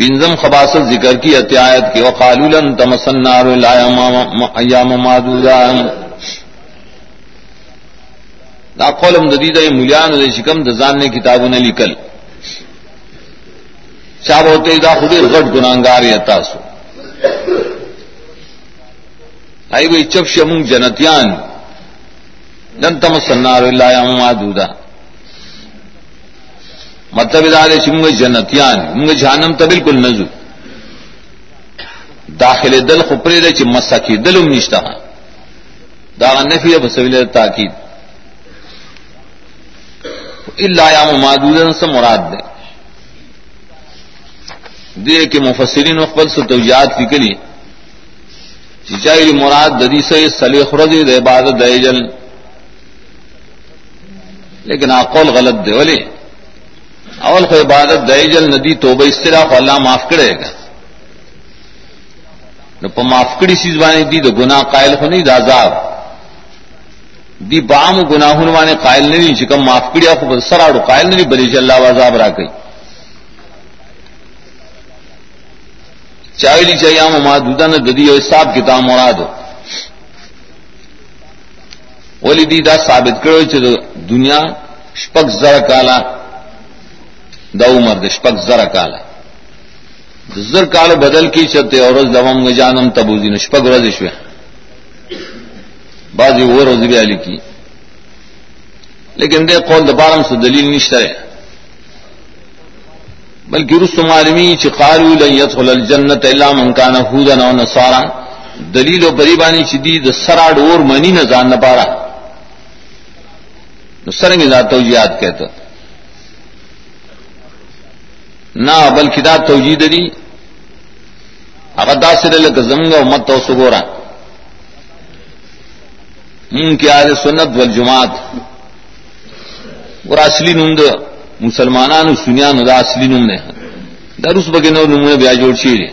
پنزم خباست ذکر کی اتیایت کی وقالو وقالولن تمسنار ایام مادودا دا قولم ددید ملیان دے شکم دزان نے کتابوں نے لکل چاہ ہوتے دا خود غٹ گناگار یا تاسو. آئی وہی چپ شمون جنتیان. لن تمسنار ایام مادودا. مطلب ادارے چنگ جنتیان منگ جہانم تو بالکل نزو داخل دل خپرے دے چ مسکی دل نشتا ہاں۔ دا نفی اب سویل تاکید۔ الا یا مادودن سے مراد دے۔ دے کہ مفسرین اقبال سے توجیات کی کلی۔ چاہیے مراد ددی سے سلیخ رضی دے عبادت دے جل۔ لیکن آقول غلط دے، ولی۔ اول کو عبادت دے جل ندی تو بہ کو اللہ معاف کرے گا نو پا معاف کری سی زبانی دی تو گناہ قائل ہو نہیں دازاب دی بام گناہ وانے قائل نہیں چکم معاف کری آپ سراڑو قائل نہیں بلی چ اللہ عذاب را گئی چاہیے چاہیے ہم مادودا نے ددی اور صاحب کتاب مراد ولی دی دا ثابت کرو چ دنیا شپک زر کالا دا عمر د شپک زر کال زر کال بدل کی چتے اور دمم جانم تبوزی نشپک رز شو بازی وہ روز بھی علی لیکن دے قول دبارم سے دلیل نشتا ہے بلکہ رسم عالمی چقارو لن يدخل الجنت الا من كان هودا او نصارا. دلیل و بریبانی چ دی د سراڑ اور منی نہ جان نہ پارا نو سرنگ ذات توجیات کہتا. نہ بل کدا توجید دی. اغدا سے لگ زمگا مت تو سگورا ان کی آج سنت ول جماعت اور اصلی نند مسلمان سنیا ندا اصلی نم نے در اس بگے نو نمونے بیا جوڑ چیرے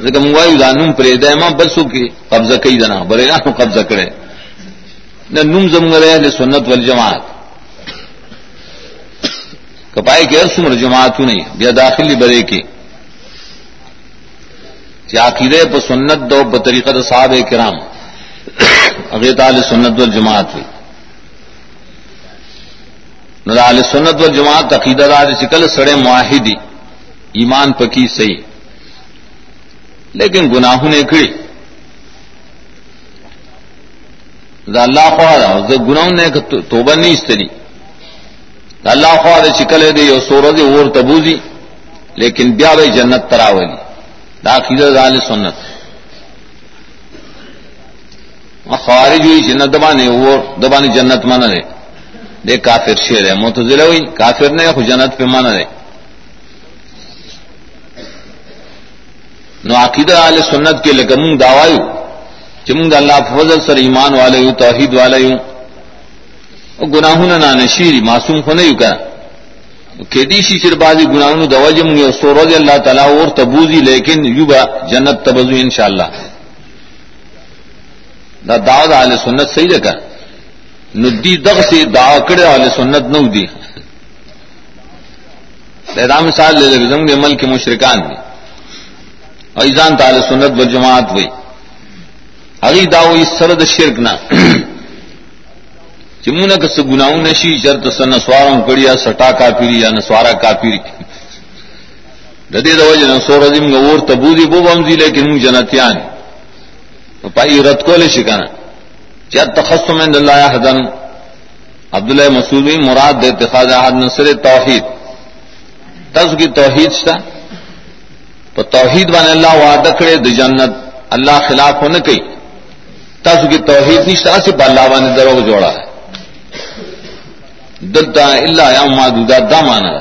لیکن منگوائی دا نم پرے دائما بسو کی قبضہ کئی دنا برے نہ قبضہ کرے نہ نم زمگ رہے سنت ول جماعت کپائے کے سمر جماعت نہیں بیا داخلی برے کی عقیدے پر سنت دو بطریقہ صاحب کرام. اغیت عال سنت و جماعت ہوئی نہ سنت و جماعت عقیدہ دار شکل سڑے معاہدی ایمان پکی صحیح لیکن گناہوں نے کھڑی اللہ خواہ گناہوں نے توبہ نہیں اس طریقے اللہ خواہ دے شکل دے یو سورج اور تبوزی، لیکن بیا بھائی جنت تراولی داخل دال سنت۔ خوارج ہوئی جنت دبانے اور دبانی جنت من رہے دے کافر شیر ہے۔ متضر ہوئی، کافر نے خو جنت پہ من رہے نو عقیدہ عال سنت کے لگم دعوی چمنگ اللہ فضل سر ایمان والے ہوں توحید والے ہوں او گناہوں نہ نشیری معصوم خو کو نہیں کا کھیتی سی چر بازی گناہوں دوا جم گے سورج اللہ تعالیٰ اور تبوزی لیکن یوبا جنت تبزو ان شاء اللہ دا داود عال سنت صحیح رکھا ندی دغ سے دا کڑے والے سنت نو دی۔ رام مثال لے لگزم گے مل کے مشرکان دی۔ ایزان تعالی سنت و جماعت ہوئی اگی داو اس سرد شرک نہ چمون کس گناؤں نشی چرت س نسواروں کڑیا، سٹا کا پیری یا نسوارا کا پیری ددی دوج نسور ازم اور تبوزی بو بمزی لیکن جنتیان پائی رت کو لے شکانا چت تخصم عند اللہ حدن عبداللہ مسعود مراد دے اتخاذ احد نصر توحید۔ تز کی توحید تھا تو توحید بان اللہ وعدہ کرے د جنت اللہ خلاف ہونے کئی۔ تز کی توحید نشتا سے اللہ بان دروغ جوڑا ہے۔ دلتا اللہ یا مادودا، دا مانا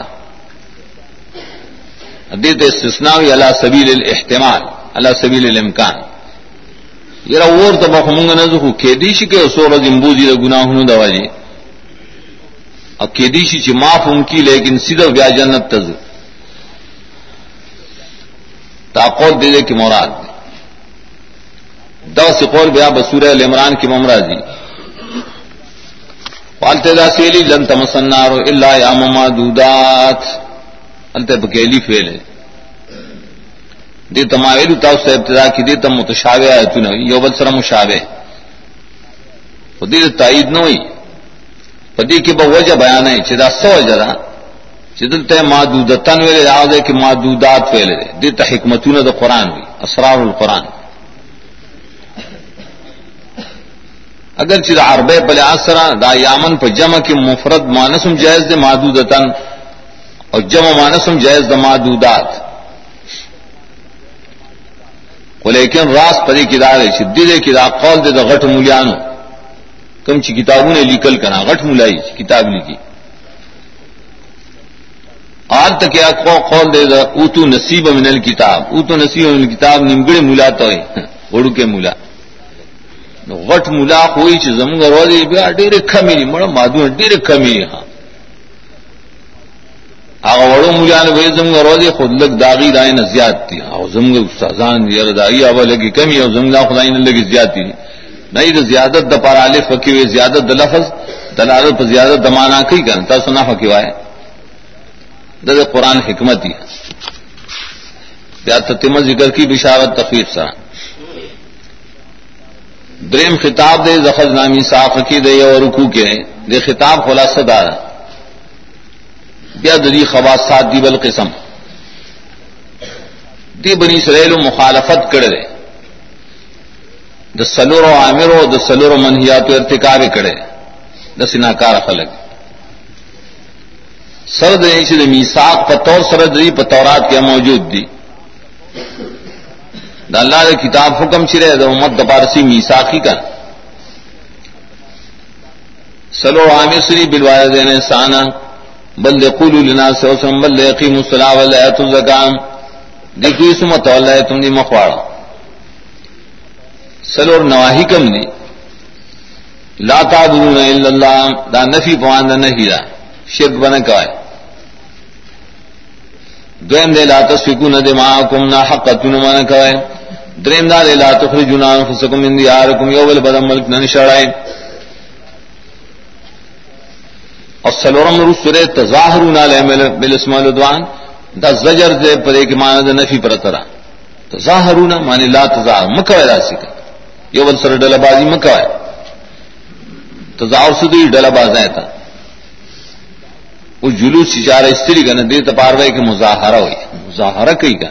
دیت استثناوی علا سبیل الاحتمال علا سبیل الامکان۔ یرا اور تو بخمونگا نزخو کیدیشی کے سورا زمبوزی جی دا گناہنو دوا جی اب کیدیشی چی معاف ان کی، لیکن سیدھا بیا جنت تز تاقول دے دے کی مراد۔ دا سے قول بیا بسورہ الامران کی ممرازی والتے دا سیلی، لن تمسنار الا یا ممادودات التے بکیلی فیل ہے. دے تماویل تاؤ سے ابتدا کی دے تم متشابہ آیتو یو بل سر مشابہ. دے تائید نوی. پدی کی با وجہ بیان ہے چدا سو وجہ دا. چدلتے مادودتن ویلے آدھے کہ مادودات ویلے دے. تا حکمتون دا قرآن وی، اسرار القرآن. اگر چې چیز عربے پلے آسرا دا یامن پا جمع کی مفرد مانسم جائز دے مادودتن اور جمع مانسم جائز دا مادودات۔ لیکن راس پدی کی دارے چی دلے کی دا قول دے دا غٹ مولیانو۔ کم چی کتابوں نے لکل کرنا غٹ ملائی کتاب لکھی آج تک کیا قول دے دا اوتو نصیب من الکتاب۔ اوتو نصیب من الکتاب نمگڑے ملا تو ہے اڑو کے مولا۔ ملا غٹ ملا کوئی چیز زمگ روزی بیا ڈیر کمی مڑا مادو ڈیر کمی ہاں آگا وڑو ملا نے بھائی زمگ روزی خود لگ داغی دائیں نہ زیاد تھی آگا زمگ استاذان یار داغی آبا لگی کمی اور زمگا خدائی نے لگی زیادتی نہیں تو زیادت د پر عالف فکی ہوئے زیادت د لفظ، دلالت پر زیادت دمانا کی کرتا سنا فکی وائے دد قرآن حکمت ہی یا تتم ذکر کی بشارت تفیف سا دریم خطاب دے زخذ نامی صاف دے اور رکو کے دے خطاب خلاصہ دار بیا دری خواصات دی بل قسم۔ دی بنی اسرائیل مخالفت کر دے۔ د سلور و عامر و د سلور و منہیات ارتکاب کڑے۔ د سناکار خلق۔ سرد نیچے د میساق پتور سرد دی پتورات کیا موجود دی۔ دا اللہ دے کتاب حکم چرے دا امت دا پارسی میساقی کا سلو عامر سری بالوالدین انسانا بل قولوا للناس وسم بل يقيموا الصلاه ولا ياتوا الزكاه دیکھو اس مت اللہ تم دی مخواڑا سلور نواہی کم نے لا تعبدون الا اللہ، دا نفی پوان دا نہیں دا. شرک بنا کوائے دویم دے، لا تسفکون دماءکم، نا حقتون منا کوائے دریم دا دے لا تخرجون انفسکم من دیارکم یوبل بدم ملک ننشڑائے اور سلورم رسول تظاہرون علیہ بالاسم والعدوان دا زجر دے پر ایک معنی دا نفی پر ترہ۔ تظاہرون معنی لا تظاہر مکوائے دا سکا یو بل سر ڈلا بازی مکا ہے تو زاؤ سے تو یہ ڈلا باز آیا وہ جلوس چارہ استری کا نہ دے تپاروائی کے مظاہرہ ہوئی۔ مظاہرہ کئی کا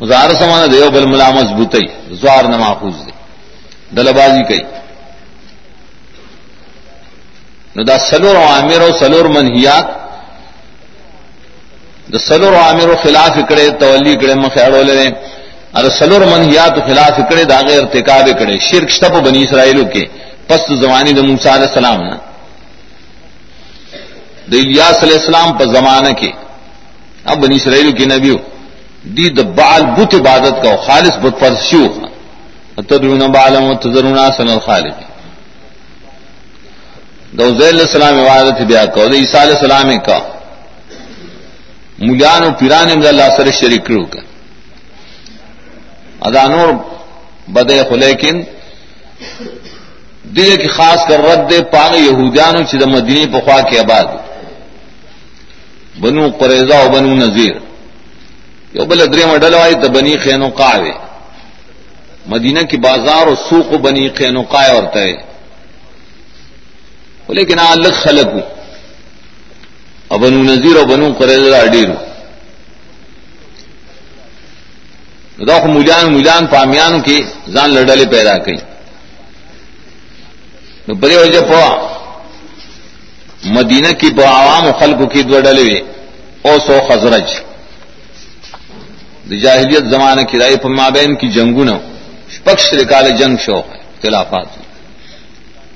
مظاہرہ سمانا دے بل ملا مضبوط زوار نہ محفوظ دے۔ ڈلا بازی کئی۔ نو دا سلور عامر و سلور منہیات، دا سلور عامر و خلاف اکڑے تولی اکڑے مخیڑو لے ار سلور منہیات خلاف کرے داغے ارتکاب کرے شرک شتپ بنی اسرائیلو کے پست زمانی د موسی علیہ السلام نا۔ د الیاس علیہ السلام پر زمانہ کے۔ اب بنی اسرائیل کے نبیو۔ دی د بال بت عبادت کا، خالص بت پر شو تدرون بالم و تذرون سن الخالق۔ دو زیل علیہ السلام عبادت بیا کو د عیسی علیہ السلام کا۔ مجان و پیران امد اللہ سر شریک کرو کا۔ ادانور بدے خو، لیکن دل کی خاص کر رد دے پاگ یہودیانو چد مدنی پخوا کے آباد۔ بنو قریضا و بنو نذیر۔ یو بل ادری مڈلوائی تو بنی خین قاوے مدینہ کی بازار و سوق و بنی خین قائے اور تے لیکن الگ خلق ہوں بنو نذیر و بنو قریضا اڈیر ہوں دا خو مولیان مولیان پامیان کی زان لڑلے پیدا کئی نو بڑے وجہ پوا مدینہ کی پا عوام و خلق کی دو ڈلے او سو خزرج. جاہلیت زمانہ کی رائی پا مابین کی جنگو نو رکال جنگ شو، اختلافات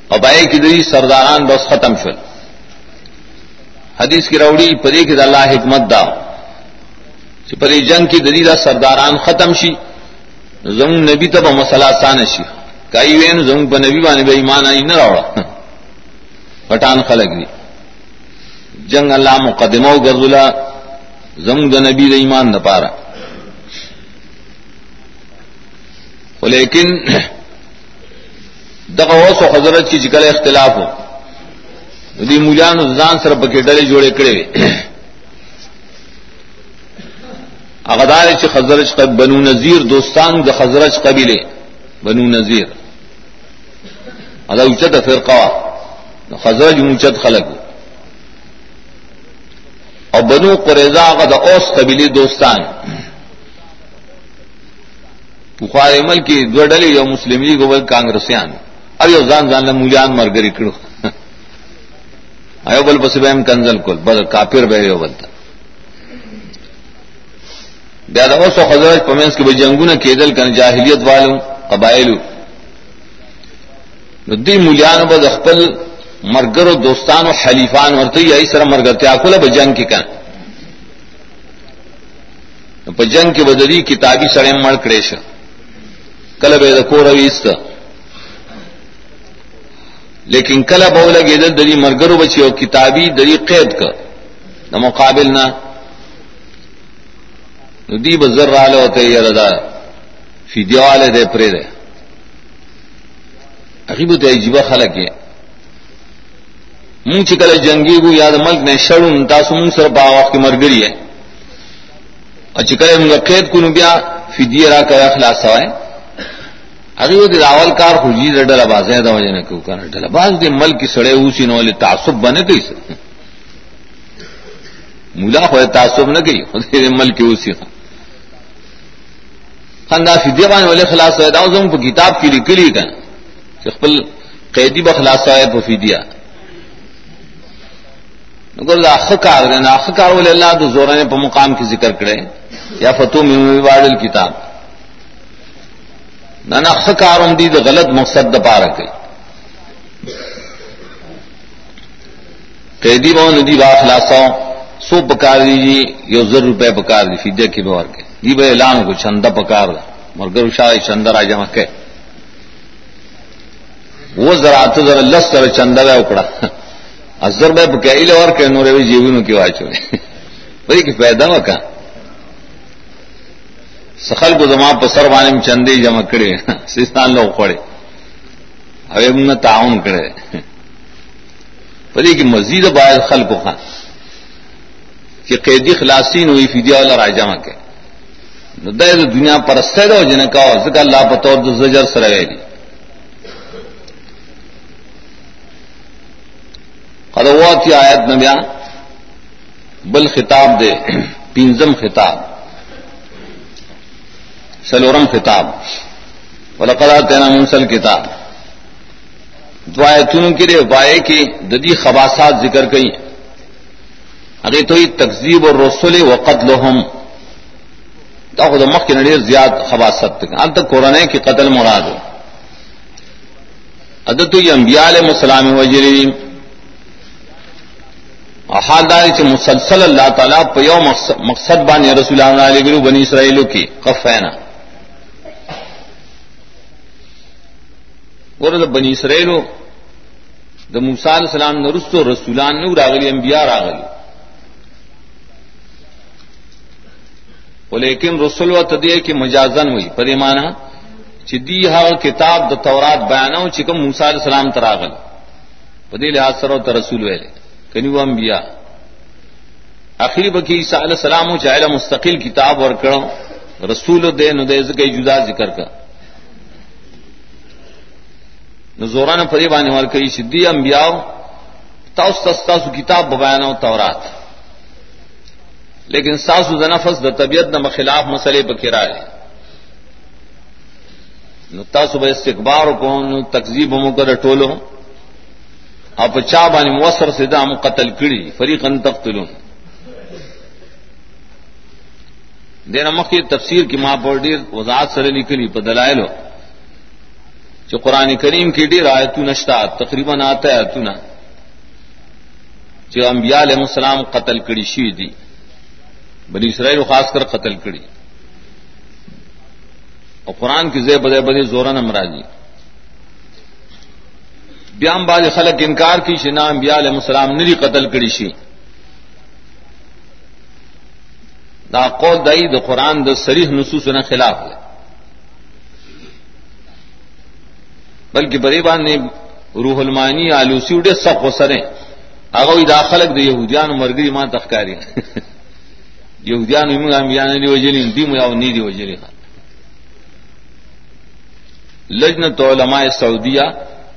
اور کی دری سرداران بس ختم شل حدیث کی روڑی پدے کی اللہ حکمت داؤ چې جنگ کې د دې سرداران ختم شي زمو نبی ته به مسله آسان شي. کای وین زمو په نبی باندې به ایمان نه راوړه. پټان خلک دي جنگ الله مقدمه او ګرځولا زمو د نبی د ایمان نه پاره ولیکن دغه اوسو حضرت کی ذکر اختلاف ہو. دی مولیانو ځان سره پکې ډلې جوړې کړې اغدار چ خزرج بنو نذیر دوستان د خزرج قبیلے بنو نذیر. ادا اچت فرقہ خزرج اونچت خلق اور بنو قریضا غد اوس قبیلی دوستان. بخار عمل کی دو ڈلی یو مسلم لیگ اول کانگریسیان. اب یو زان زان مولیان مرگری کرو ایو بل بس بہم کنزل کل. بل کافر بہ یو بلتا. بیاد اوس و خزرج پمنس کے بجنگو نہ کیدل کن جاہلیت والوں قبائل دی مولیان بد اخپل مرگر و دوستان و حلیفان ورته یی سره مرګتیا کوله به جنگ کې کان په جنگ کې بدلی کتابی سره مړ کړي شه کله به د کور ویست لیکن کله به ولګي د دلی مرګرو بچي او کتابی دلی قید ک د مقابل نه. ندی بزر رااله ہوتے یردا فیدیواله دے پرې ده عجیب ته عجیب خلک یې. مونږ چې کله جنگي وو یاد ملک نه شړون تاسو مونږ سره په وخت کې مرګري ہے او چې کله موږ قید کو نو بیا فدیه را کوي اخلاص وای هغه د اول کار خو جی ډله بازه دا وجه نه کو کنه ډله باز دې ملک سړې اوسې نو له تعصب باندې کوي مولا خو تعصب نه کوي خو دې ملک اوسې خندا فدیه باندې ولې خلاص وای دا زموږ په کتاب کې لیکلي کړه چې خپل قیدی بخلاص وای په فدیه ګور دا خکار دی نه خکار ول الله د زورانه په مقام کې ذکر کړي یا فتو من وادل کتاب۔ نه نه خکارم دي د غلط مقصد د پاره کوي قیدی باندې دی واخلاصو سو پکار دی جی، یو زر روپے پکار دی فیدے کی بور کے دی بے اعلان کو چند پکار دا، مرگر شاہ چندر آ جمع وہ ذرا تو ذرا لس ذرا چندر ہے اکڑا۔ ازر میں بکیل اور کہ نورے بھی جیون کی واچ ہوئے بھائی کہ پیدا ہوا سخل کو زما پسر وانے میں چندے جمع کرے سستان لوگ پڑے اوے من تعاون کرے بھائی کہ مزید باعث خل کو خان کہ قیدی خلاصین ہوئی فدیہ والا راج جمع کے دنیا پر سید ہو جن کا اللہ بطور زجر سروے دی قدوات آیت میں بیان بل خطاب دے پینزم خطاب. سلورم خطاب. ولقدا تینا منسل کتاب دعایتون کے لیے وائے کی ددی خباسات ذکر گئی اگر تو تقزیب اور رسول و قتل ہم خود مخ کے نڑیر زیاد خباست اب تک قرآن کی قتل مراد ہو. ادت انبیاء علیہ السلام وجریم حالدار سے مسلسل اللہ تعالیٰ پیو مقصد بان رسول اللہ علیہ گرو بنی اسرائیلو کی. قفینا. ورد بنی اسرائیلو د موسی علیہ السلام نرستو رسولان نو راغلی انبیاء راغلی ولیکن رسول و تدیه کی مجازن ہوئی پر ایمانا چې دی هغه کتاب د تورات بیانو چې کوم موسی علیہ السلام تراغل په دې لحاظ سره رسول ویلې کنی وہ انبیاء آخری بکی عیسیٰ علیہ السلام او چاہے مستقل کتاب اور کرو رسول دے نو دے کے جدا ذکر کا نو زوران فری بانے وال کئی شدی انبیاء تاس تستاسو کتاب ببیانا تورات. لیکن ساسو زنفس د طبیعت نہ خلاف مسئلے پہ کرائے نو تاسو به استکبار کو نو تکذیب مو کر ټولو اپ چا باندې مؤثر سے دام قتل کړي فریقا تقتلون. دینا مخی تفسیر کی ماں پر ډیر وضاحت سره لیکلی په دلایلو چې قران کریم کې ډیر آیتونه نشتا تقریباً آتا آیتونه چې انبیاء علیهم السلام قتل کړي شي دي بنی اسرائیل خاص کر قتل کړي او قران کې زې بده بده زورن امراضی بیام باز خلق انکار کی شنا انبیاء علیہ السلام نری قتل کری شی۔ دا قول دائی دا قرآن دا سریح نصوص نہ خلاف ہے بلکہ بریبان نے روح المانی آلوسی اڈے سب کو سریں اگو دا خلق دا یہودیان مرگری ماں تخکاری یہودیان انبیاء نے دی وجلی دی مو او نی دی وجلی خان۔ لجنت علماء سعودیہ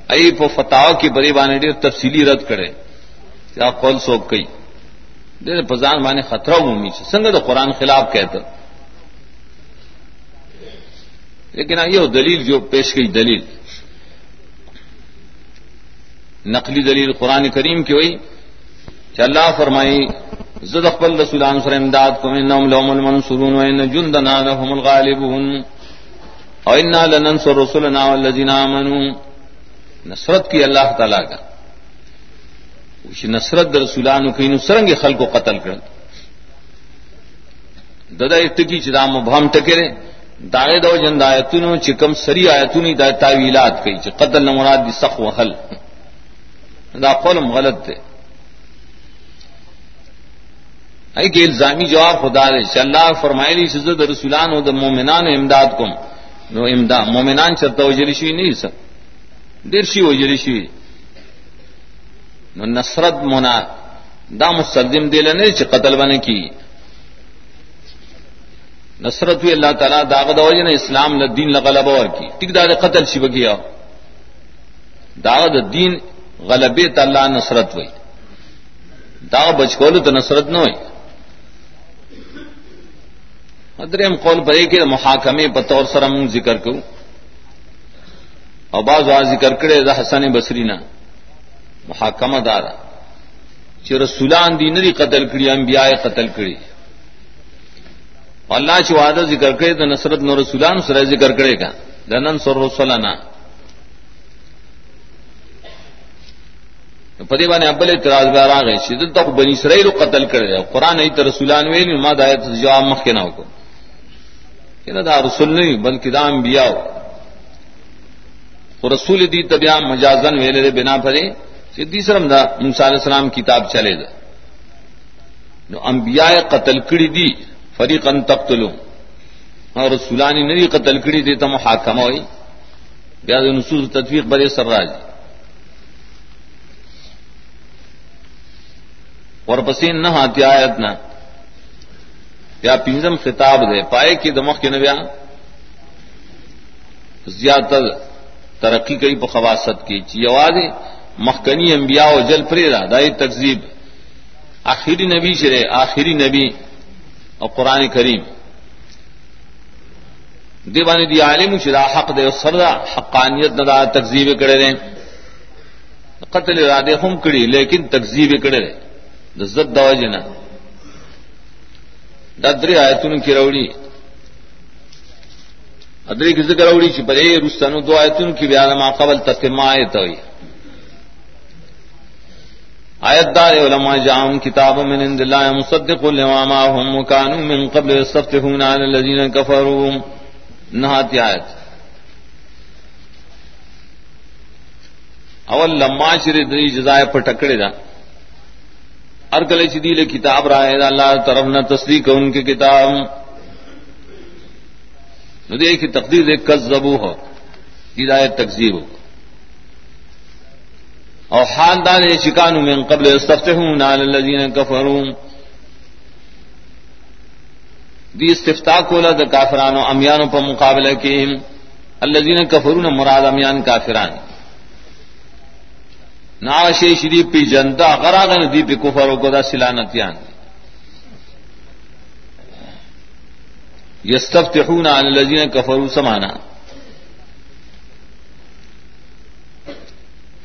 ای په فتاوا کې بری باندې ډېر تفصیلی رد کړي یا قول سو کوي ډېر په ځان باندې خطر عمومي چې څنګه د قران خلاف کہتا۔ لیکن یہ دلیل جو پیش کی، دلیل۔ نقلی دلیل قرآن کریم کی ہوئی کہ اللہ فرمائی، زد اقبل رسولان سر امداد کو انہم لهم المنصورون وان جندنا لهم الغالبون، او انا لننصر رسولنا والذین آمنوا۔ نصرت کی اللہ تعالی کا۔ وش نصرت در رسولان کی نصرنگ خلق کو قتل کر ددا اتکی چدا مبہم ٹکرے داغے دو جند آیتونو چکم سری آیتونی دا تاویلات کئی چ قتل مراد دی سخ و حل۔ دا قولم غلط تھے ای کہ الزامی جواب خدا دے چ اللہ فرمائے لی عزت رسولان و دا مومنان امداد کم. نو امداد مومنان چرتا وجری شوی نہیں سب دیر شی وجری شوی. نو نصرت منا دا مستقدم دے لنے چ قتل بنے کی. نصرت ہوئی اللہ تعالی تعالیٰ داغ دوجن اسلام دین لغلب اور کی. ٹک دار قتل شب کیا داغ دین غلبے اللہ نصرت ہوئی داغ بچکول تو نصرت نہ ہوئی ادرم قول برے کے محاکمے بطور سرم ذکر کروں اور بعض آ ذکر کرے دا حسن بسرینا محاکمہ دارا چ رسولان دی نری قتل کری انبیاء قتل کری اللہ چ وعدہ ذکر کرے تو نصرت نور رسولان سر ذکر کرے گا دنن سر رسولنا پدی بانے ابل اعتراض بار آ گئے شدت تک بنی اسرائیل قتل کرے قرآن ای تو رسولان ویل ما دایت جواب مخ کے نہ کو کہ یعنی نہ دا رسول نہیں بلکہ دا انبیاء اور رسول دی تبیا مجازن ویلے دے بنا پھرے سیدھی سرم دا موسی علیہ السلام کتاب چلے دا نو انبیاء قتل کڑی دی فریقن تقتلو اور رسولانی نری قتل کڑی دی تم حاکم ہوئی بیا د نصوص تطبیق برے سر راج اور پسین نہ ہاتھی آیت نہ یا پنجم خطاب دے۔ پائے کہ دمخ کے نبیا زیادہ تر ترقی کئی بخواست کی۔ چیواز مخکنی انبیاء و جل پریرا دائی تقزیب۔ آخری نبی چرے آخری نبی اور قرآن کریم۔ دیوانی دی عالم شرا، حق دے سردا حقانیت ندا تقزیب کڑے رہے قتل ارادے ہم کڑی لیکن تقزیب کڑے رہے د زد دوجنا ددری آیتون کی روڑی ادری کی ذکر روڑی چی پر اے رستانو دو آیتون کی بیان ما قبل تتما آیت ہوئی آیت دار علماء جام کتاب من عند اللہ مصدق لما معهم وكانوا من قبل يستفتحون على الذين كفروا. نہات آیت. اول لما چر دری جزائے پر ٹکڑے دا ہر کلے چدیل کتاب رائے اللہ طرف نہ تصدیق ان کی کتاب۔ دیکھ، تقدیر ایک کذبو ہو، ہدایت تقزیب ہو۔ اور خاندان شکانو من قبل استفتحون علی الذین کفرون دی استفتاح کولا دا کافرانو امیانو پا مقابلہ کی الذین کفرون مراد امیان کافران۔ ناشی شریف پی جنتا، غراغن دی پی کفرو کو دا سلانتیان. یستفتحون علی الذین کفرون سمانا.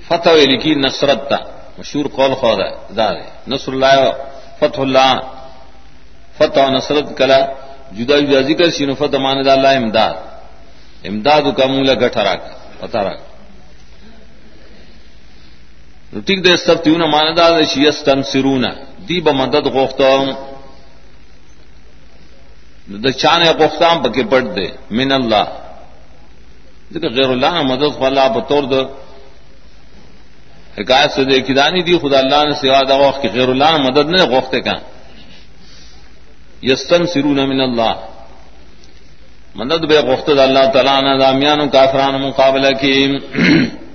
فتح لکی نصرت تا. مشہور قول خور ہے دار نصر اللہ فتح اللہ فتح و نصرت کلا جدا جدا ذکر شینو فتح مان اللہ امداد. امداد کا مولا گٹھا راک پتا راک ٹھیک دے، سب تیون ماندہ شیستن سرونا دی ب مدد غوختہ د چانے غوختام پکے پڑھ دے. من اللہ. غیر اللہ مدد اللہ بطور دو حکایت سے دیکھی دانی دی خدا اللہ نے سوا دا وقت کی غیر اللہ مدد نے غوختے کا یستن سرون من اللہ. مدد بے غفت اللہ تعالیٰ نے دامیان و کافران مقابلہ کی.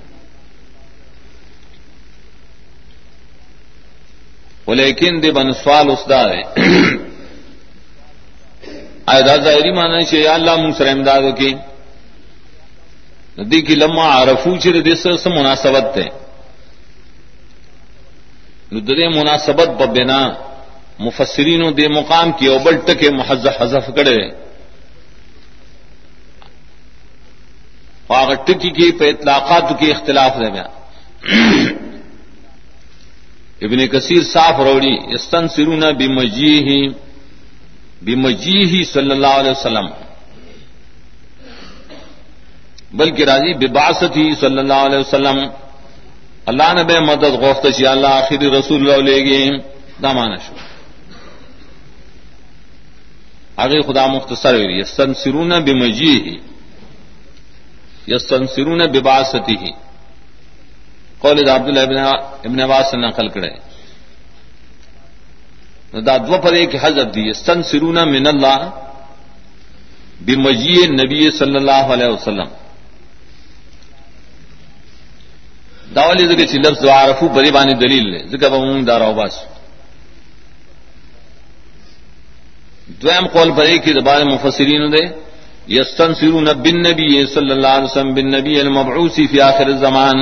لیکن دے بن سوال اس دار ہے۔ آئے ظاہری معنی مانا چاہیے اللہ منسر امداد کی ندی کی لما عرفو چر دس سے مناسبت تھے ندرے مناسبت ببنا مفسرین دے مقام کی اوبل ٹکے محض حذف کڑے اور ٹکی کی پہ اطلاقات کی اختلاف رہ گیا۔ ابن کثیر صاف روڑی استن سرون بمجی ہی صلی اللہ علیہ وسلم۔ بلکہ راضی بباست ہی صلی اللہ علیہ وسلم۔ اللہ نے بے مدد غوفت شی اللہ آخری رسول اللہ لے گی دامان شو۔ آگے خدا مختصر ہوئی یستن سرون بمجی ہی سرون بباستی ہی قول دا عبداللہ ابن ابن عباس سے نقل کرے. دا دو پر ایک حضرت دی یستن سرون من اللہ بمجی نبی صلی اللہ علیہ وسلم. داولی زکه چې لفظ عارفو بری باندې دلیل لري ځکه به مونږ دا راو باس. دویم قول پرې کې د بار مفسرین ده یستنصرون بالنبي صلی الله علیه وسلم بالنبي المبعوث فی آخر الزمان.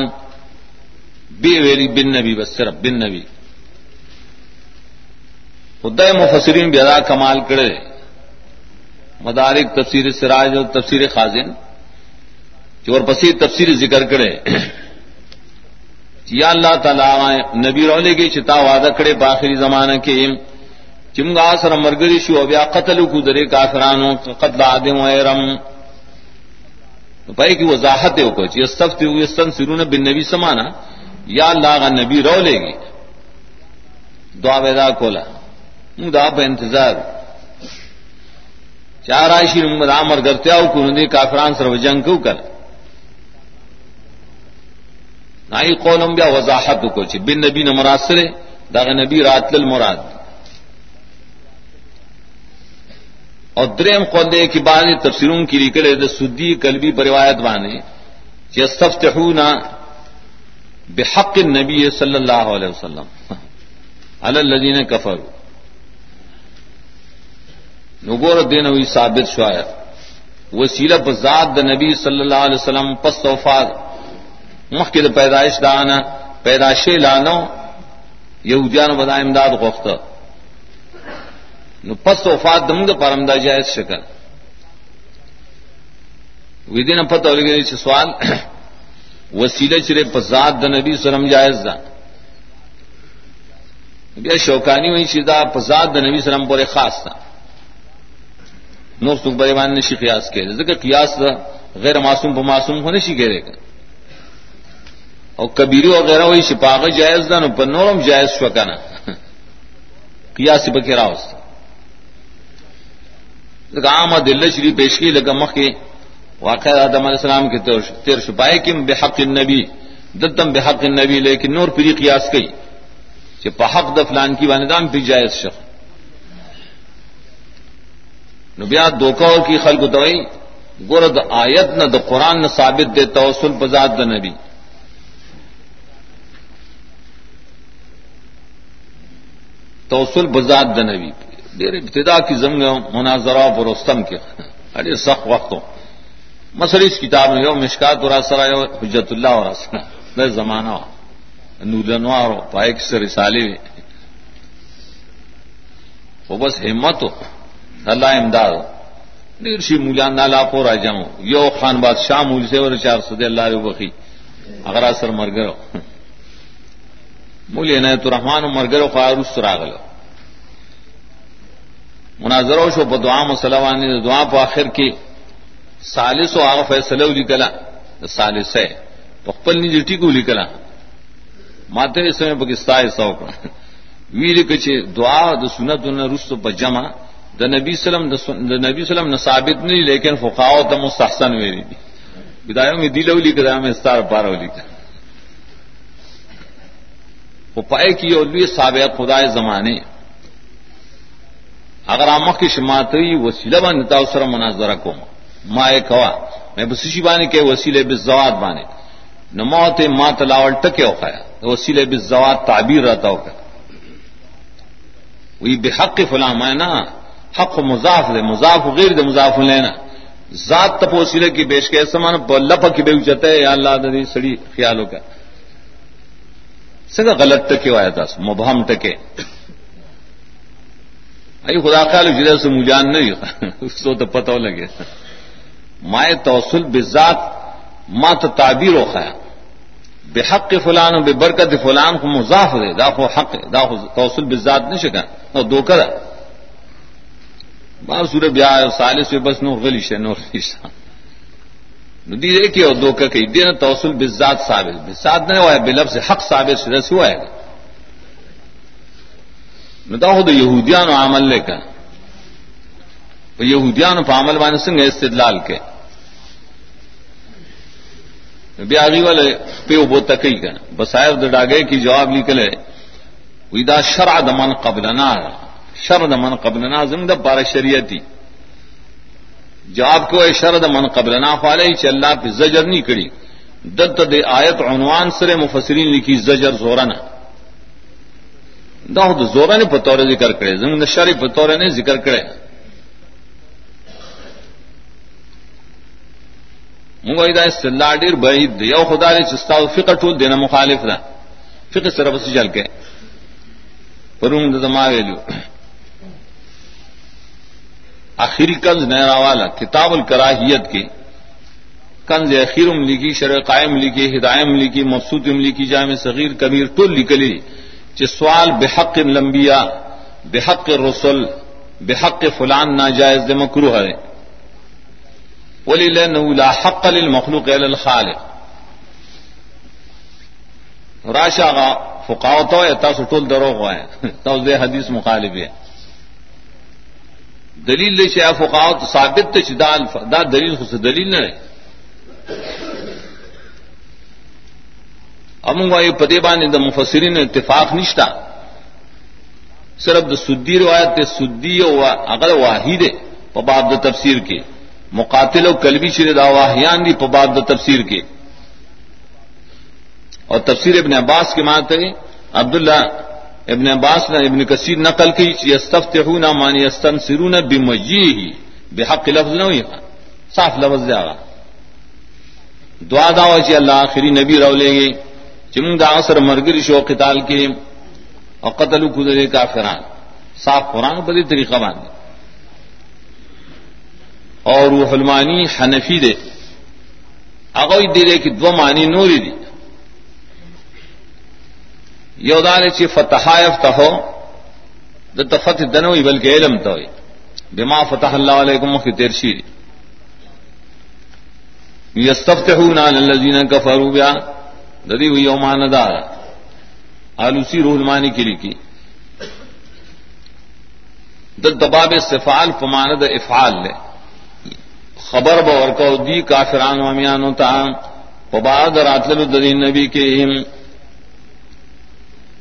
بی ویلی بالنبي بس صرف بالنبي خدای مفسرین بیا کمال کړي مدارک تفسیر سراج اور تفسیر خازن، جو اور پسی تفسیر ذکر کرے یا اللہ تعالی نبی رولے کی چتا وعدہ کڑے باخری زمانہ کے چمگا سر مرگری شو بیا قتل کو درے کافرانو، قتل آدم و ایرم. پائی کی وضاحت ہے کو، چی استفت استن سرون بن نبی سمانا. یا اللہ کا نبی رو لے گی۔ دعا ویدا کولا مو دا پہ انتظار۔ چار آئشی نمبر آمر گرتیا کو کافران سر جنگ کیوں کر؟ نائی قولم بیا وضاحت کو چی بن نبی نمراد سرے دا نبی رات المراد اور دریم قول دے کی بعد تفسیروں کی ریکلے دا سدی کلبی بروایت بانے چی استفتحونا بحق النبی صلی اللہ علیہ وسلم. الذین کفروا نگور دین ہوئی ثابت شاید وسیلہ بذات دا نبی صلی اللہ علیہ وسلم پس توفاد مخکې پیدائش دانا پیدائشی لانو یہودیانو بدا امداد غوخت نو پس وفات دمگ پر امدا جائز شکل. ودین پتہ لگی چې سوال وسیله چرے پزاد د نبی سلام جائز ده بیا شوکانی وی چې دا پزاد د نبی سلام پورې خاص ده نو څوک به باندې نشي قیاس کړي ځکه قیاس غیر معصوم په معصوم هونه شي کېږي او کبیری وغیرہ وہی شپاغ جائز دن پر نورم جائز شو کنا. قیاسی بکی راوست لگا عام دل شری پیش کی لگا مخ کے واقع آدم علیہ السلام کے تیر شپائے کم بحق النبی. دتم بحق النبی، لیکن نور پری قیاس کئی. کہ پحق دفلان کی واندام پی جائز شخ. نبیات دوکاو کی خلق دوائی گورد آیت نہ د قرآن نہ ثابت دے توسل بزاد د نبی. توسل بزاد دنوی دیر ابتدا کی زنگ مناظرہ پر رستم کے. ارے سخت وقتوں مسئلہ اس کتاب میں یو مشکات اور سرا یو حجت اللہ اور سرا۔ زمانہ نورنوار ہو پائے سے رسالے میں وہ بس ہمت ہو۔ اللہ امداد ہو۔ دیر شی مولان نالا پور آ جاؤں یو خان بادشاہ مول سے اور چار سدے اللہ رو بخی۔ اگر اثر مر گئے مولی عنایت الرحمان مرگر خواروس راغل مناظرو شو په دعا مسلوانی دعا په اخر کې سالس او هغه فیصله ولیکلا سالسه په خپل نه جټی کو ولیکلا ماته یې سمې پاکستان سو کړ ویل کچې دعا د سنتونو رسو په جمع، د نبی سلام د نبی سلام نه ثابت نه لیکن فقهاو ته مستحسن ویلي دي. بدايه مې دی لولي کړه مې ستار پاره ولیکل وہ پائے کی اور بھی سابق خدا زمانے اگر آمک کی شمات ہوئی وسیلہ بنتا اسر مناظرہ کو ماں کوا۔ میں بسیشی بانے کے وسیلے بزوات بانے۔ نہ موت ماں تلاول ٹکے ہو خیا وسیلے بزوات تعبیر رہتا ہو وہی بے حق فلاں میں نا۔ حق مضاف دے، مضاف غیر دے مضاف لینا ذات تپوسیلے کی بیش کے سمان لپ کی بے اچتے یا اللہ ددی سڑی خیالوں کا سگا غلط ٹکے آیا تھا، مبہم ٹکے۔ ای خدا خیال جدھر سے مجان نہیں اس کو تو پتہ لگے۔ مائے توسل بذات ما تو تعبیر و خیا بے حق کے فلان بے برکت فلان کو مضاف دے داخو حق داخو توسل بذات نہیں شکا اور دو کرا بار سورہ بیا سالس سے بس نور غلی شے نور غلی ندی دے کہ اور دو کا کہیں دین توسل بذات ثابت بذات نہیں ہوا ہے بلب سے حق ثابت سے رس ہوا ہے ندا خود یہودیان عمل لے کر یہودیان و عمل مان سنگ استدلال کے. بیاغی والے پیو بو تکی کا بسائر ڈاگے کی جواب نکلے ویدا شرع دمن قبلنا شرد من قبلنا زنگ دا پارا شریعتی جواب کو شرد من قبلنا فالے چ اللہ پہ زجر نہیں کڑی دت دے آیت عنوان سر مفسرین لکھی زجر زورنا دا خود زورا نے پتور ذکر کرے زنگ دا شری پتور نے ذکر کرے منگو دا استلا ڈیر بعید یو خدا نے چستا فکر ٹول دینا مخالف دا فکر سر بس چل کے پرون دما ویلو. آخری کنز نہرا والا کتاب الکراہیت کی کنز اخیر لکھی شرع قائم لکھی ہدائم لکھی مفسود لکھی جامع صغیر، کبیر ٹول لکلی سوال بحق لمبیا بحق رسول بحق فلان ناجائز مکرو ہے ولی لا حق للمخلوق الا الخالق. راشا کا فقاوت ہو یا تاسو ټول دروغ وای تاسو دې حدیث مخالف ہے دلیل لے فقاوت ثابت ته شدال دا دلیل خو دلیل نه امون وای په دې باندې د مفسرین اتفاق نشتا صرف د سدی روایت ته سدی او هغه واحده په باب د تفسیر کې. مقاتل و کلبی شر واحیان دی پباد تفسیر کے۔ اور تفسیر ابن عباس کے معنی تھے عبداللہ ابن عباس نے ابن کثیر نقل کی یستفت نہ مانی استن سرون بمجی ہی بے لفظ نہ ہوئی صاف لفظ دے دعا دعوا چی اللہ آخری نبی رو لیں گے چمنگ دا اثر مرگر شو قتال کے، اور قتل کدرے کا فران صاف قرآن بدی طریقہ باندھے اور وہ حلمانی حنفی دے۔ اگوئی دے دے کہ دو معنی نوری دی۔ یودان چی فتح فتح ہو د فتح دنوئی بلکہ علم تو بما فتح اللہ علیکم کی تیرشی دی۔ یستفتحون علی الذین کفروا بیا ددی ہوئی یومان دار آلوسی روح المانی کی لکھی۔ د دباب استفال پماند افعال لے۔ خبر بور کو دی کافران و امیانو تا. وبعد راتل الدین نبی کے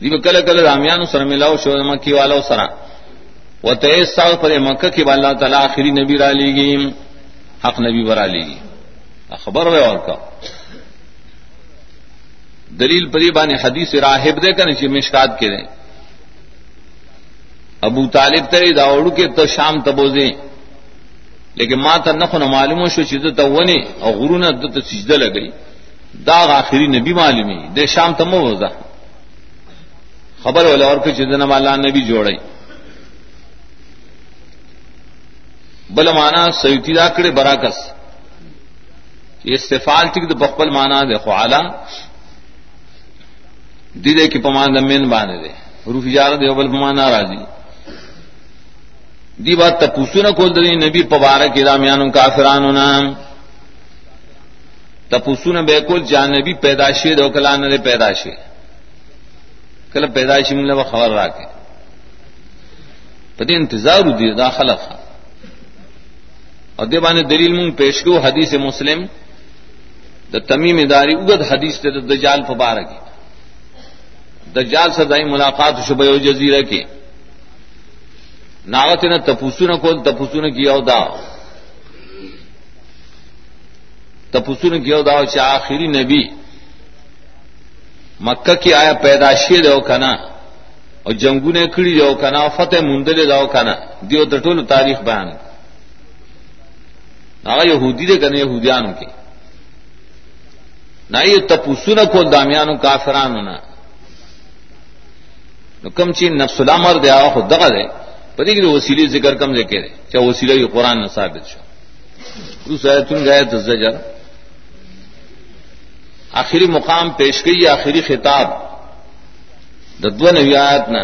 دی کل کل رامیانو سر ملاو شو مکی والا سرا و تیس سال پر مکہ کی اللہ تعالی آخری نبی را لی گی حق نبی برا لی گی خبر وے اور کا دلیل پری بانی حدیث راہب دے کر نیچے مشکات کے دیں ابو طالب تری داوڑ کے تو شام تبوزیں لیکن ماں تا نخ نہ معلوم شو چیز تو ونی اور غرو نے سجدہ لگئی داغ آخری نے بھی معلوم دے شام تم وزا خبر والے اور پھر چیز اللہ نے بھی جوڑی بل مانا سیوتی راکڑے براکس یہ استفال تک تو بخبل مانا دے خوالا دی دے کی پمان دمین بانے دے روف جارہ دے بل پمانا راضی دی بات تپوسو نہ کول دری نبی پبارک رامیانو کافرانو نام تپوسو نہ بے کول جان نبی پیداشی دو کلا نہ پیداشی کل پیدائشی ملنے وہ خبر را کے انتظار دی دا خلق. اور دیبان دلیل منگ پیش کو حدیث مسلم. دا تمیم داری اگد حدیث تے دجال پبارک دجال سدائی ملاقات شبہ جزیرہ کی. ناغت نہ تپوسو نہ کول تپوسو نہ کیا دا تپوسو نے کیا دا چاہ آخری نبی. مکہ کی آیا پیداشی دو کنا، اور جنگو نے کھڑی جاؤ کنا فتح مندلے جاؤ کنا. دیو دٹول تاریخ بیان. نہ یہودی دے کرنے یہودیان کے. نہ یہ تپوسو نہ کو دامیانو کافران ہونا کم چین نفس الامر دے آ خود دغا دے. پتہ کہ وسیلی ذکر کم دے کرے چاہے وسیلہ یہ قرآن نہ ثابت شو اس تم گئے تو زجر آخری مقام پیش گئی آخری خطاب. ددو نوی آیت نہ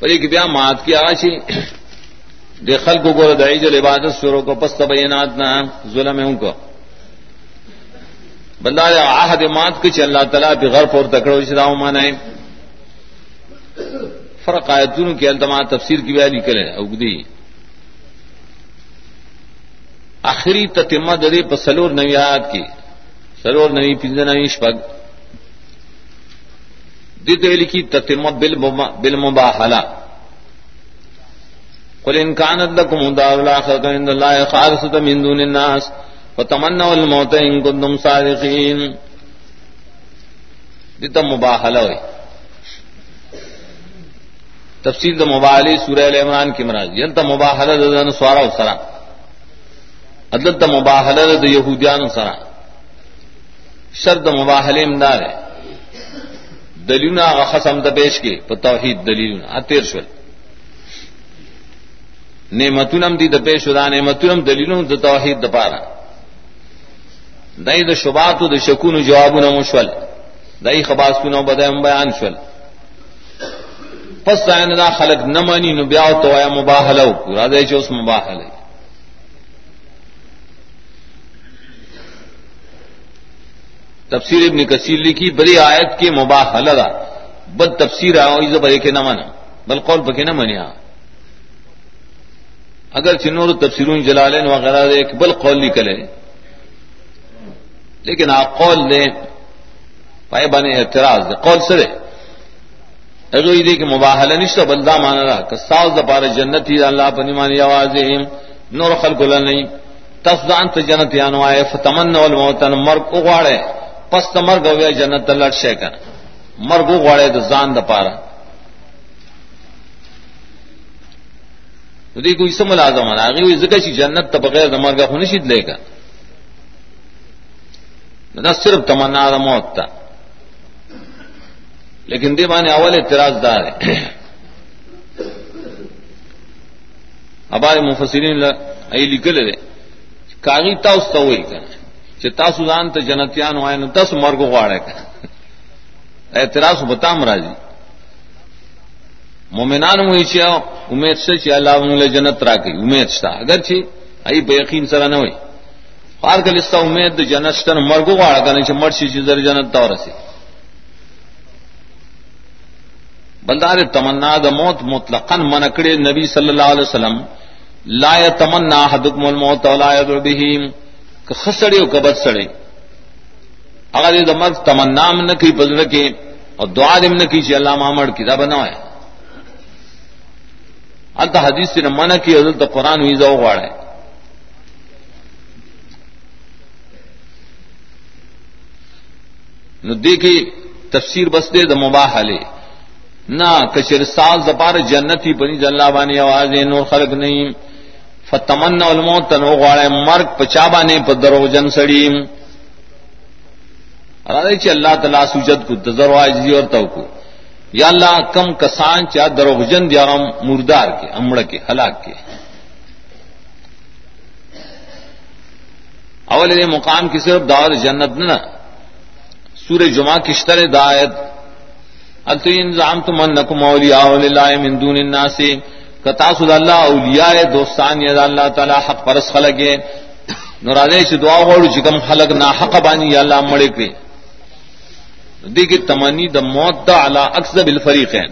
پر ایک بیا مات کی آشی دے خل کو گور دائی جل عبادت شروع کو پس تبینات نہ ظلم ان کو بندہ آہد مات کچھ اللہ تعالیٰ پہ غرف اور تکڑو شراؤ مانا فرق آیتون کی التما تفسیر کی بیانی کرے اگدی آخری تتمہ ددے پر سلور نویات کی سلور نوی پنج نوی شپگ دل کی تتمہ بل مباحلہ قل ان كانت لكم دار الاخره عند الله خالصه من دون الناس. فتمنوا الموت ان كنتم صادقين. دتا مباحلہ ہوئی تفصیل دا مباحلی سورہ ال عمران کی مراد یہ تا مباحلہ دا سوارا سرا عدل تا مباحلہ دا یہودیان سرا شرط مباحل امدار ہے دلیلنا خصم دا پیش کے توحید دلیلنا اتیر شل نعمتونم دی د پیش دا نعمتونم دلیلون د توحید د پارا دای د شبات د شکون جوابونه مشول دای خباسونه بدایم بیان شول. پس دا یعنی دا خلق نمانی نو بیا تو یا مباهله او را دای چې اوس مباهله تفسیر ابن کثیر لکھی بڑی آیت کے مباحلہ دا. بد تفسیر آؤ اس بڑے کے نہ مانا بل قول پکے نہ منیا اگر چنور تفسیرون جلالین وغیرہ دے ایک بل قول نکلے لیکن آپ قول دیں پائے بنے اعتراض دے قول سرے اگر یہ دے کہ مباحلہ نشتہ بلدہ مانا رہا کہ ساز دپار جنت ہی اللہ پنی مانی آواز نور خلق اللہ نہیں تفدان تو جنت یانو آئے. فتمن والموتن مرگ اگواڑے پس مرگ ہوئے جنت لڑ شے کر مرگ اگواڑے تو زان دپارا تو کوئی سم لازم آنا آگے ذکر سی جنت تو بغیر دمر کا خنشید لے گا نہ صرف تمنا دا موت تھا لیکن دی دیوانے اول اعتراض دار ہے۔ ہمارے مفسرین ای لکل رہے کاغی تا اس تو وہی کہنا چتا سودان تو جنتیان ہوئے نا دس مرگ گواڑے کا اعتراض بتا مراجی مومنان ہوئی چیا امید سے چیا اللہ مول جنت را گئی امید تھا اگر چی ای بے یقین سره نه وي خار کله ستا امید د جنت شتن مرګو غواړه کنه چې مرشي چې در جنت ته ورسي بلدار تمنا د موت مطلقاً منکړي نبی صلی الله علیه وسلم، لا يتمنى احدكم الموت ولا يدعو به که او کبد سړی هغه د مرګ تمنا من نه کوي پزړه کې او دعا دې من نه کوي چې الله ما مړ کی دا بنوي التا حدیث سے منع کی، حضرت قرآن ہوئی زو غاڑ ہے۔ نو دیکھی تفسیر بس دے دا مباح لے نہ کچر سال زپار جنتی بنی جلا بانی آواز نور خلق نہیں۔ فتمن علمو تنو غاڑے مرگ پچا بانے پر درو جن سڑی۔ اللہ تعالیٰ سوجد کو تذر اور تو کو۔ یا اللہ کم کسان چا دروغجن دیا مردار کے، امڑ کے، ہلاک کے۔ اول مقام کی صرف دعوت جنت نہ سور جمعہ کی شرح دعایت۔ کشتر دایت التظام تو من نقم اولیا مندون سے کتاسد اللہ اولیاء دوستان یا اللہ تعالی حق پرس خلق نورادے سے دعا وڑ جکم خلق نہ حق بانی یا اللہ مڑے کے دیکھیے تمنی دا موت دا اللہ اکثر بالفریق ہے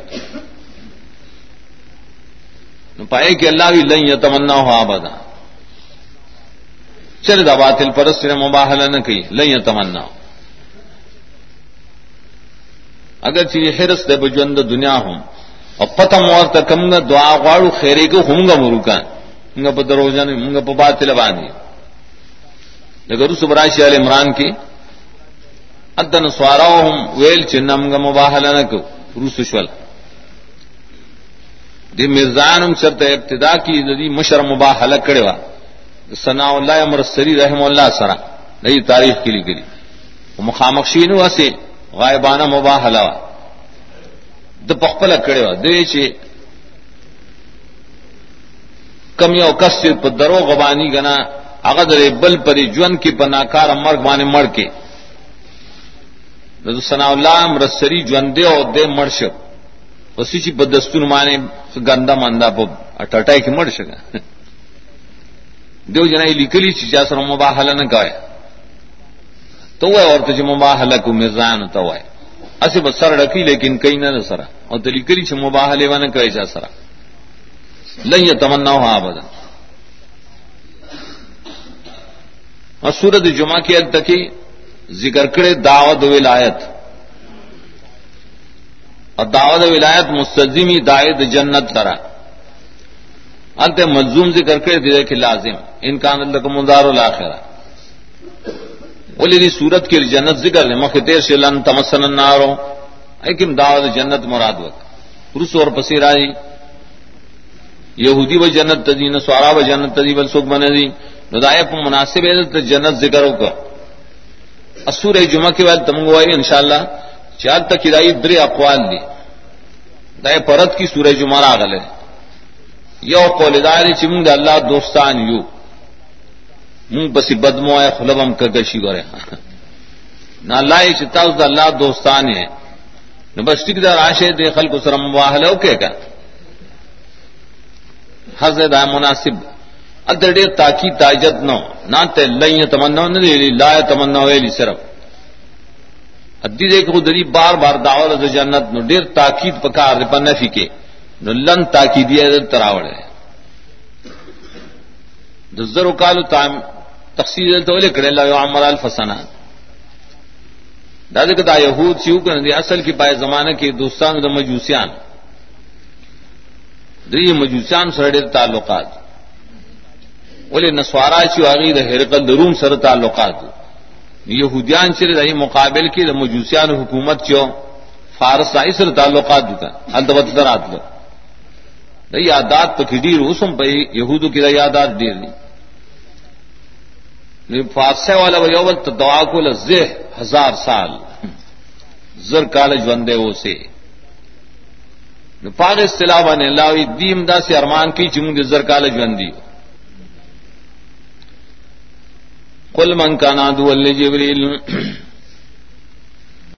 پائے کہ اللہ بھی لن تمنا ہو آبادا چل دا باطل پرست نے مباہلا نہ کہی لن تمنا ہو اگر چیز حرس دے بجوند دنیا ہوں، اور پتم اور تکم گا دعا غاڑو خیرے کو ہوں گا مروکان ہوں گا پتہ روزان ہوں گا باطل بانی لیکن اس براشی علی عمران کی، ادن سوارا ویل چنم گا مباہل نہ کو روس شول۔ دی مرزان چرت ابتدا کی دی مشر مباح حلق کرے وا۔ ثناء اللہ امر سری رحم اللہ سرا نئی تاریخ کی لی گری مخامخشین واسے غائبانہ مباح د پخپل کړي و دوی چې کم یو کس په درو غبانی غنا هغه د بل پرې ژوند کې، په ناکار مرګ باندې مړ کې د سنا الله مرسری ژوند دی او د مرش وسی چې په دستور باندې ګندا مندا په اٹټای کې مړ شګه دیو جنای لیکلی چې چا سره مباهله نه کوي. تو وای ورته چې مباهله کو میزان ته وای اسی بس سر ڈکی لیکن کئی نہ سرا۔ اور دلی کری چھ مباہلے وانا کرے چا سرا۔ لن یتمنا ہو آبدا اور سورت جمعہ کی ال تکی ذکر کرے دعوت ولایت۔ اور دعوت ولایت مستظمی دائد جنت کرا انت ملزوم ذکر کرے دے کہ لازم۔ ان کا اللہ کو مدار الاخرہ۔ ولی سورت کی جنت ذکر نے مخ دیر سے لن تمسن النارو۔ لیکن دعوت جنت مراد وقت رس اور پسیر آئی یہودی و جنت تدی نہ سوارا و جنت تدی بل سکھ بنے دی۔ ندائے کو مناسب ہے تو جنت ذکر ہو کر۔ اسور جمعہ کے بعد تم گوائی ان شاء اللہ چار تک ہدائی در اقوال دی۔ دائے پرت کی سورہ جمعہ راغل یو قول دار چمنگ اللہ دوستان یو۔ منہ بسی بدمو ہے خلبم کا گشی گورے نہ اللہ چتا اس اللہ دوستان ہے۔ نہ بس ٹک دار آشے دے خل کو سرم واہل اوکے کا حضرت مناسب۔ ادر ڈیر تاکی تاجت نو، نہ تے لئی تمنا نہ لا تمنا ویلی صرف۔ ادی دیکھ دری بار بار دعوت جنت نو ڈیر تاکید پکار دے، پر نفی کے۔ نو لن تاکیدیه تاکیدی تراوڑ ہے۔ دزر کالو تام تفصیل تو لے کرے اللہ عمر الفسنا دادے کدا یہود سیو کر دی اصل کی پائے زمانہ کے دوستان دا مجوسیان۔ دی مجوسیان سره ډېر تعلقات۔ ولې نسوارا چې واغی د هرقل د روم سره تعلقات۔ یهودیان چې د مقابل کې د مجوسیان حکومت چو فارس سای سره تعلقات دي ان د البته دراتله د یادات په کې ډیر اوسم په يهودو کې د یادات ډیر دي دی. یعنی فارسه والا و یو تو دعا کو لزه ہزار سال۔ زر کالج بندے وہ سے۔ پاک اصطلاح نے اللہ دیم دا سے ارمان کی چمگ زر کالج بندی کل من کا نادو اللہ جبریل۔